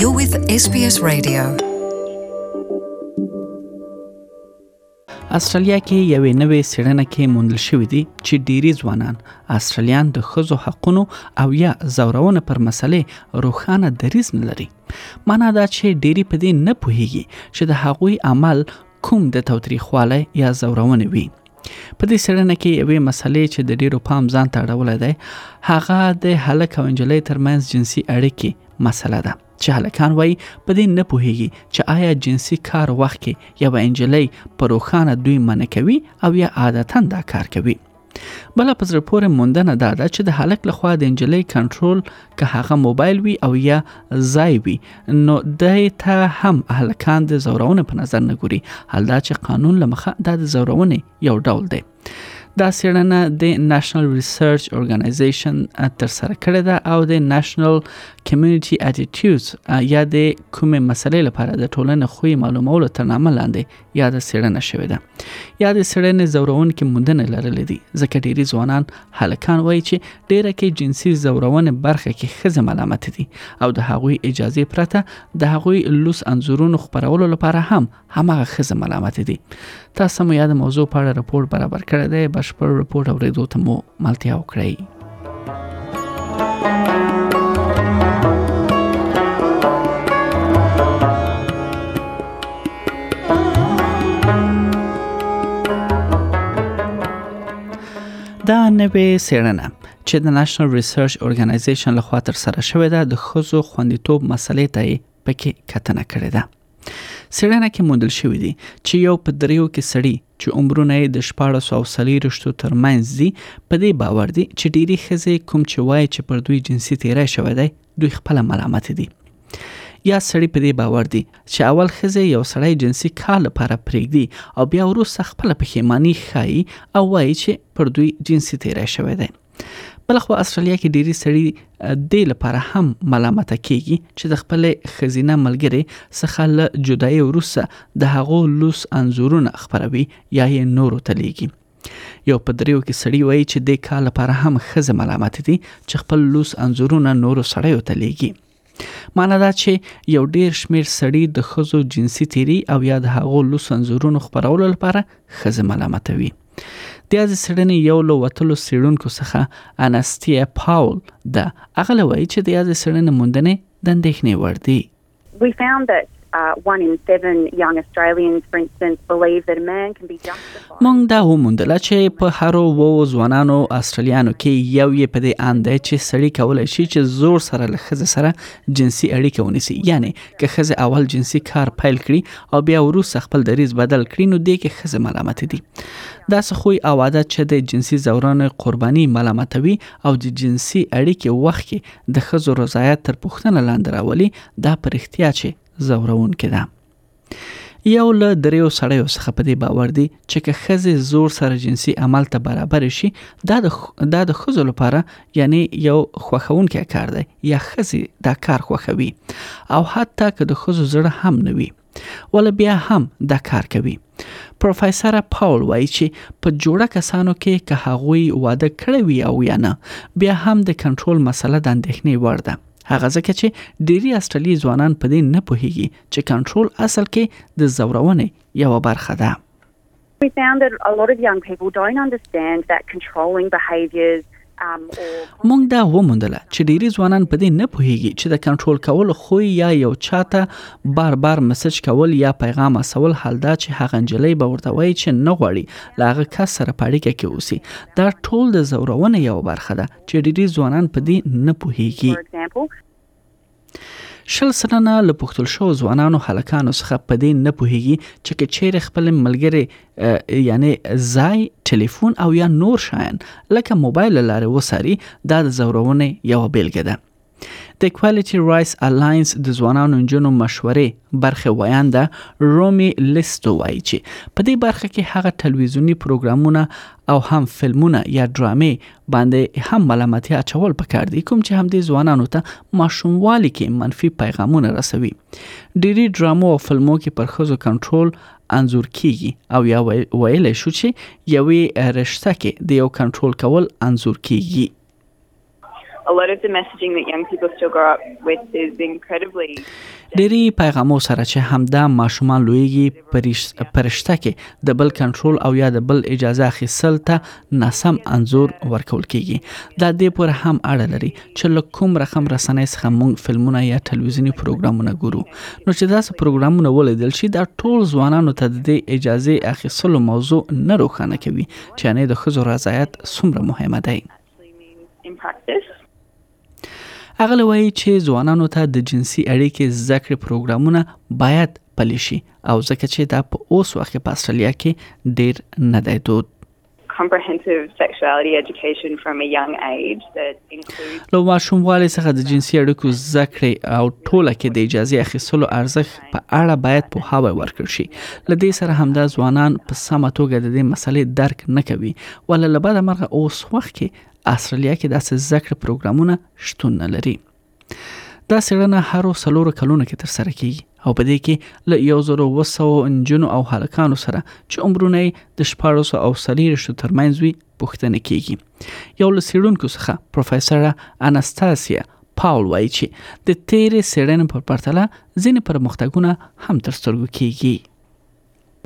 You're with SBS Radio. استرالیا کې یوې نوې سړنه کې موندل شوې دي چې ډيري ځوانان استرالیان د خزو حقونو او یا زورونه پر مسلې روخانه دریز نه لري معنا دا چې ډيري په دې نه پوهیږي چې د هغوی عمل کوم د توتریخوالی یا ځورونې وي په دې څېړنه کې یوې مسلې چې د ډیرو پام ځان ته اړولی دی هغه د هلک او نجلۍ ترمنځ جنسي اړیکې مسله ده چې هلکان وایي په دې نه پوهیږي چې آیا جنسي کار وخت کې یوه انجلۍ په روښانه دوی منع کوي او یا عادتا دا کار کوي بله په زړه پورې موندنه دا ده چې د هلک له خوا د انجلۍ کنټرول که هغه موبایل وي او یا ځای وي نو دی ته هم هلکان د زورونه په نظر نه ګوري حال دا چې قانون له مخه دا د زورونې یو ډول دی دا سیړنه د نېشنل ریسرچ اورګانایزیشن تر سره کړې ده او د نېشنل کمیونټي اټیټیوډز یا د کومې مسلې لپاره د ټولنې خوې معلومولو تر نامه لاندې یاده څېړنه شوې ده یادې څېړنې ځورونکې موندنې لرلې دي ځکه ډېری ځوانان هلکان وایي چې ډېره کې جنسي ځورونې برخه کې ښځې ملامت دي او د هغوی اجازه پرته د هغوی لوس انځورونو خبرولو لپاره هم هماغه ښځې ملامت دي تاسو مو یاد موضوع په اړه راپور برابر کړی دی بشپړ راپور اورېدو ته مو ملتیا وکړئ دا نوې سیړنه چې د نېشنل ریسرچ اورګنایزیشن لخوا تر سره شوې ده د خزو خوندیتوب مسلې ته پکې کتنه کړې ده څېړنه کې موندل شوي دي چې یو په دریو کې سړي چې عمرونه یې د شپاړسو او څلېرویشتو ترمنځ دي په دې باور دي چې ډېری ښځې کوم چې وایي چې پر دوی جنسي تیری شوی دی دوی خپله ملامت دي یا سړی په دې باور دي چې اول خزه یو سړی جنسي کار لپاره پرېږدي او بیا وروسته خپل پښیمانی ښایي او وایي چې پر دوی جنسي تیرای شوی دی بل خو استرالیا کې ډیری سړي دې لپاره هم ملامت کیږي چې د خپل خزینه ملګری څخه له جدای وروسه د هغو لوس انزورونه خبروي یا یې نورو ته لیږي یو په دریو کې سړی وایي چې د کال لپاره هم خزه ملامت دي چې خپل لوس انزورونه نورو سړیو ته لیږي معنی دا چې یو ډیر شمیر سړي د خزو جنسي تیری او یا د هغو لوس انزورونو خبرولو لپاره خزه ملامتوي د یادې سړنې یو له وتلو سیړونکو څخه انستیا پاول ده هغه لوي چې د یادې سړنې موندنې د اندېښنې وړ دي We found that مونږ دا وموندله چې په هر وو ځوانانو استرالیانو کې یو یې په دې اند دی چې سړی کولای شي چې زور سره له خزه سره جنسي اړیکه ونیسي یعنی که خزه اول جنسي کار پیل کړي او بیا وروسته خپل دریز بدل کړي نو دې کې خزه ملامت دي دا سخوی او عادت چې د جنسي زوران قرباني ملامتوي او د جنسي اړیکې وخت کې د ښځو رضایت تر پوښتنه لاندې راولي دا په رښتیا چې ځورونکې ده یو له دریو سړیو څخه په دې باور دي چې که ښځې زور سره جنسي عمل ته برابر شي دا د دا د ښځو لپاره یعنی یو خوښونکی کار دی یا ښځې دا کار خوښوي او حتی که د ښځو زړه هم نه وي وله بیا هم دا کار کوي پروفیسره پاول وایي چې په جوړه کسانو کې که هغوی واده کړی وي او یا نه بیا هم د کنټرول مسله د اندېښنې وړ ده هغه ځکه چې ډیری استرالي ځوانان په دې نه پوهیږي چې کنټرول اصل کې د زورونې یو برخه ده We found that a lot of young people don't understand that controlling behaviours um, مونږ دا وموندله چې ډیری ځوانان په دې نه پوهیږي چې د کنټرول کولو خو یا یو چاته بار بار مسج کول یا پیغام اسول حال دا چې هغه انجلۍ به ورته وایي چې نه غواړي لاغه کس سره پاړیکه کې اوسي دا ټول د زورونه یو برخه ده چې ډیری ځوانان په دې نه پوهیږي شل سلنه له پوښتل شوو ځوانانو هلکانو څخه په دې نه پوهیږي چې که چیرې خپل ملګری یعنی ځای ټلیفون او یا نور شایان لکه موبایل لاره وساري دا د زورونې یو بیلګه ده د کوالټي رایس الاینس د ځوانانو جنو مشورې برخه ویانده رومي لیستو وایي چې په دې برخه کې هغه ټلویزیونی پروګرامونه او هم فلمونه یا ډرامې باندې هم ملامتي اچول پکار دي کوم چې همدې ځوانانو ته ماشوموالي کې منفي پیغامونه رسوي ډيري ډرامو او فلمو کې پر خزو کنټرول انزور کیږي او یا ویل شو چې یوې رشته کې د یو کنټرول کول انزور کیږي a lot of the messaging that young people still grow up with is incredibly ډيري پیغامو سره چې همدا ماشومان لویږي په رشته کې د بل کنټرول او یا د بل اجازه اخیستل ته ناسم انزور ورکول کیږي دا دې پر هم اړه لري چې له کوم رقم رسنۍ څخه مونږ فلمونه یا ټلویزیونی پروګرامونه ګورو نو چې داسې پروګرامونه ولیدل شي دا ټول ځوانانو ته د اجازه اخیستلو موضوع نه روښانه کوي چې نه د خزو رضایت څومره مهمه دی اغله وایي چې ځوانانو ته د جنسي اړیکې زده کړې پروګرامونه باید پلي شي او ځکه چې دا په اوس وخت کې په استرالیا کې ډیر نه دی دود comprehensive sexuality education from a young age that includes لو ماشوموالي څخه د جنسي اړیکو زده کړې او ټوله کې د اجازه اخیستلو ارزښت په اړه باید په هاوی ورکړ شي لدې سره همدا ځوانان په سمه توګه د دې مسلې درک نه کوي ولله بعد مرغه اوس وخت کې استرالیا کې داسې زده کړې پروګرامونه شتون نه لري دا څېړنه هرو سلورو کلونو کې تر سره کیږي او په دې کې له یو زرو وسو انجونو او هلکانو سره چې عمرونه د شپارس او سلیرشتو ترمنځ وي پوښتنه کیږي یو له سیړونکو څخه پروفیسور اناستاسیا پاول وایي چې د تیرې سیړنې پر پرتله ځینې پرمختګونه هم تر سترګو کیږي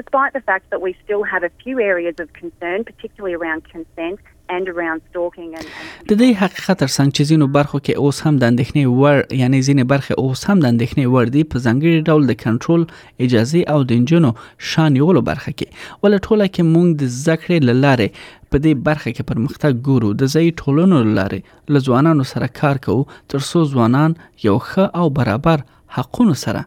Despite the fact that we still have a few areas of concern, particularly around consent and around stalking and د دې حقیقت ترڅنګ چې ځینو برخو کې اوس هم د اندېښنې وړ یعنی ځینې برخې اوس هم د اندېښنې وړ دي په ځانګړي ډول د کنټرول اجازه او د انجونو شان یولو برخه کې ول ټوله کې مونږ د ذکر لاره په دې برخه کې پرمختګ ګورو د ځای ټولونو لاره لزوانانو سره کار کوو ترڅو ځوانان یو ښه او برابر حقونو سره